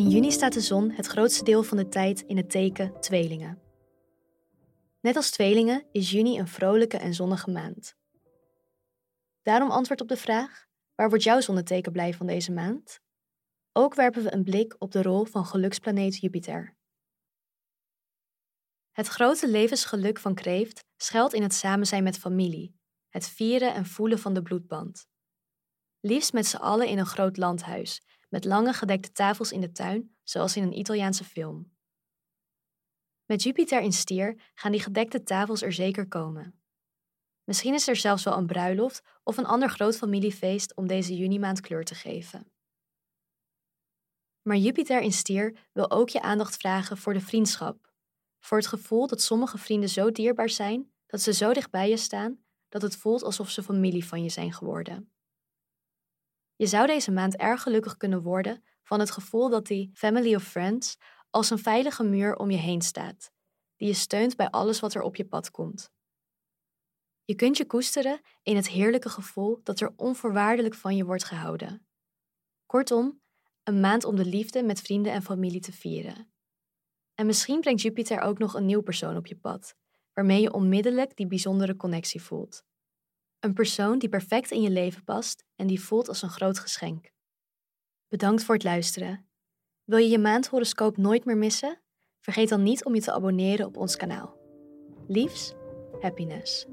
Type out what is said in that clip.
In juni staat de zon het grootste deel van de tijd in het teken tweelingen. Net als tweelingen is juni een vrolijke en zonnige maand. Daarom antwoord op de vraag: waar wordt jouw zonneteken blij van deze maand? Ook werpen we een blik op de rol van geluksplaneet Jupiter. Het grote levensgeluk van Kreeft schuilt in het samen zijn met familie, het vieren en voelen van de bloedband. Liefst met z'n allen in een groot landhuis, met lange gedekte tafels in de tuin, zoals in een Italiaanse film. Met Jupiter in stier gaan die gedekte tafels er zeker komen. Misschien is er zelfs wel een bruiloft of een ander groot familiefeest om deze junimaand kleur te geven. Maar Jupiter in stier wil ook je aandacht vragen voor de vriendschap. Voor het gevoel dat sommige vrienden zo dierbaar zijn, dat ze zo dicht bij je staan, dat het voelt alsof ze familie van je zijn geworden. Je zou deze maand erg gelukkig kunnen worden van het gevoel dat die family of friends als een veilige muur om je heen staat, die je steunt bij alles wat er op je pad komt. Je kunt je koesteren in het heerlijke gevoel dat er onvoorwaardelijk van je wordt gehouden. Kortom, een maand om de liefde met vrienden en familie te vieren. En misschien brengt Jupiter ook nog een nieuw persoon op je pad, waarmee je onmiddellijk die bijzondere connectie voelt. Een persoon die perfect in je leven past en die voelt als een groot geschenk. Bedankt voor het luisteren. Wil je je maandhoroscoop nooit meer missen? Vergeet dan niet om je te abonneren op ons kanaal. Liefs, happiness.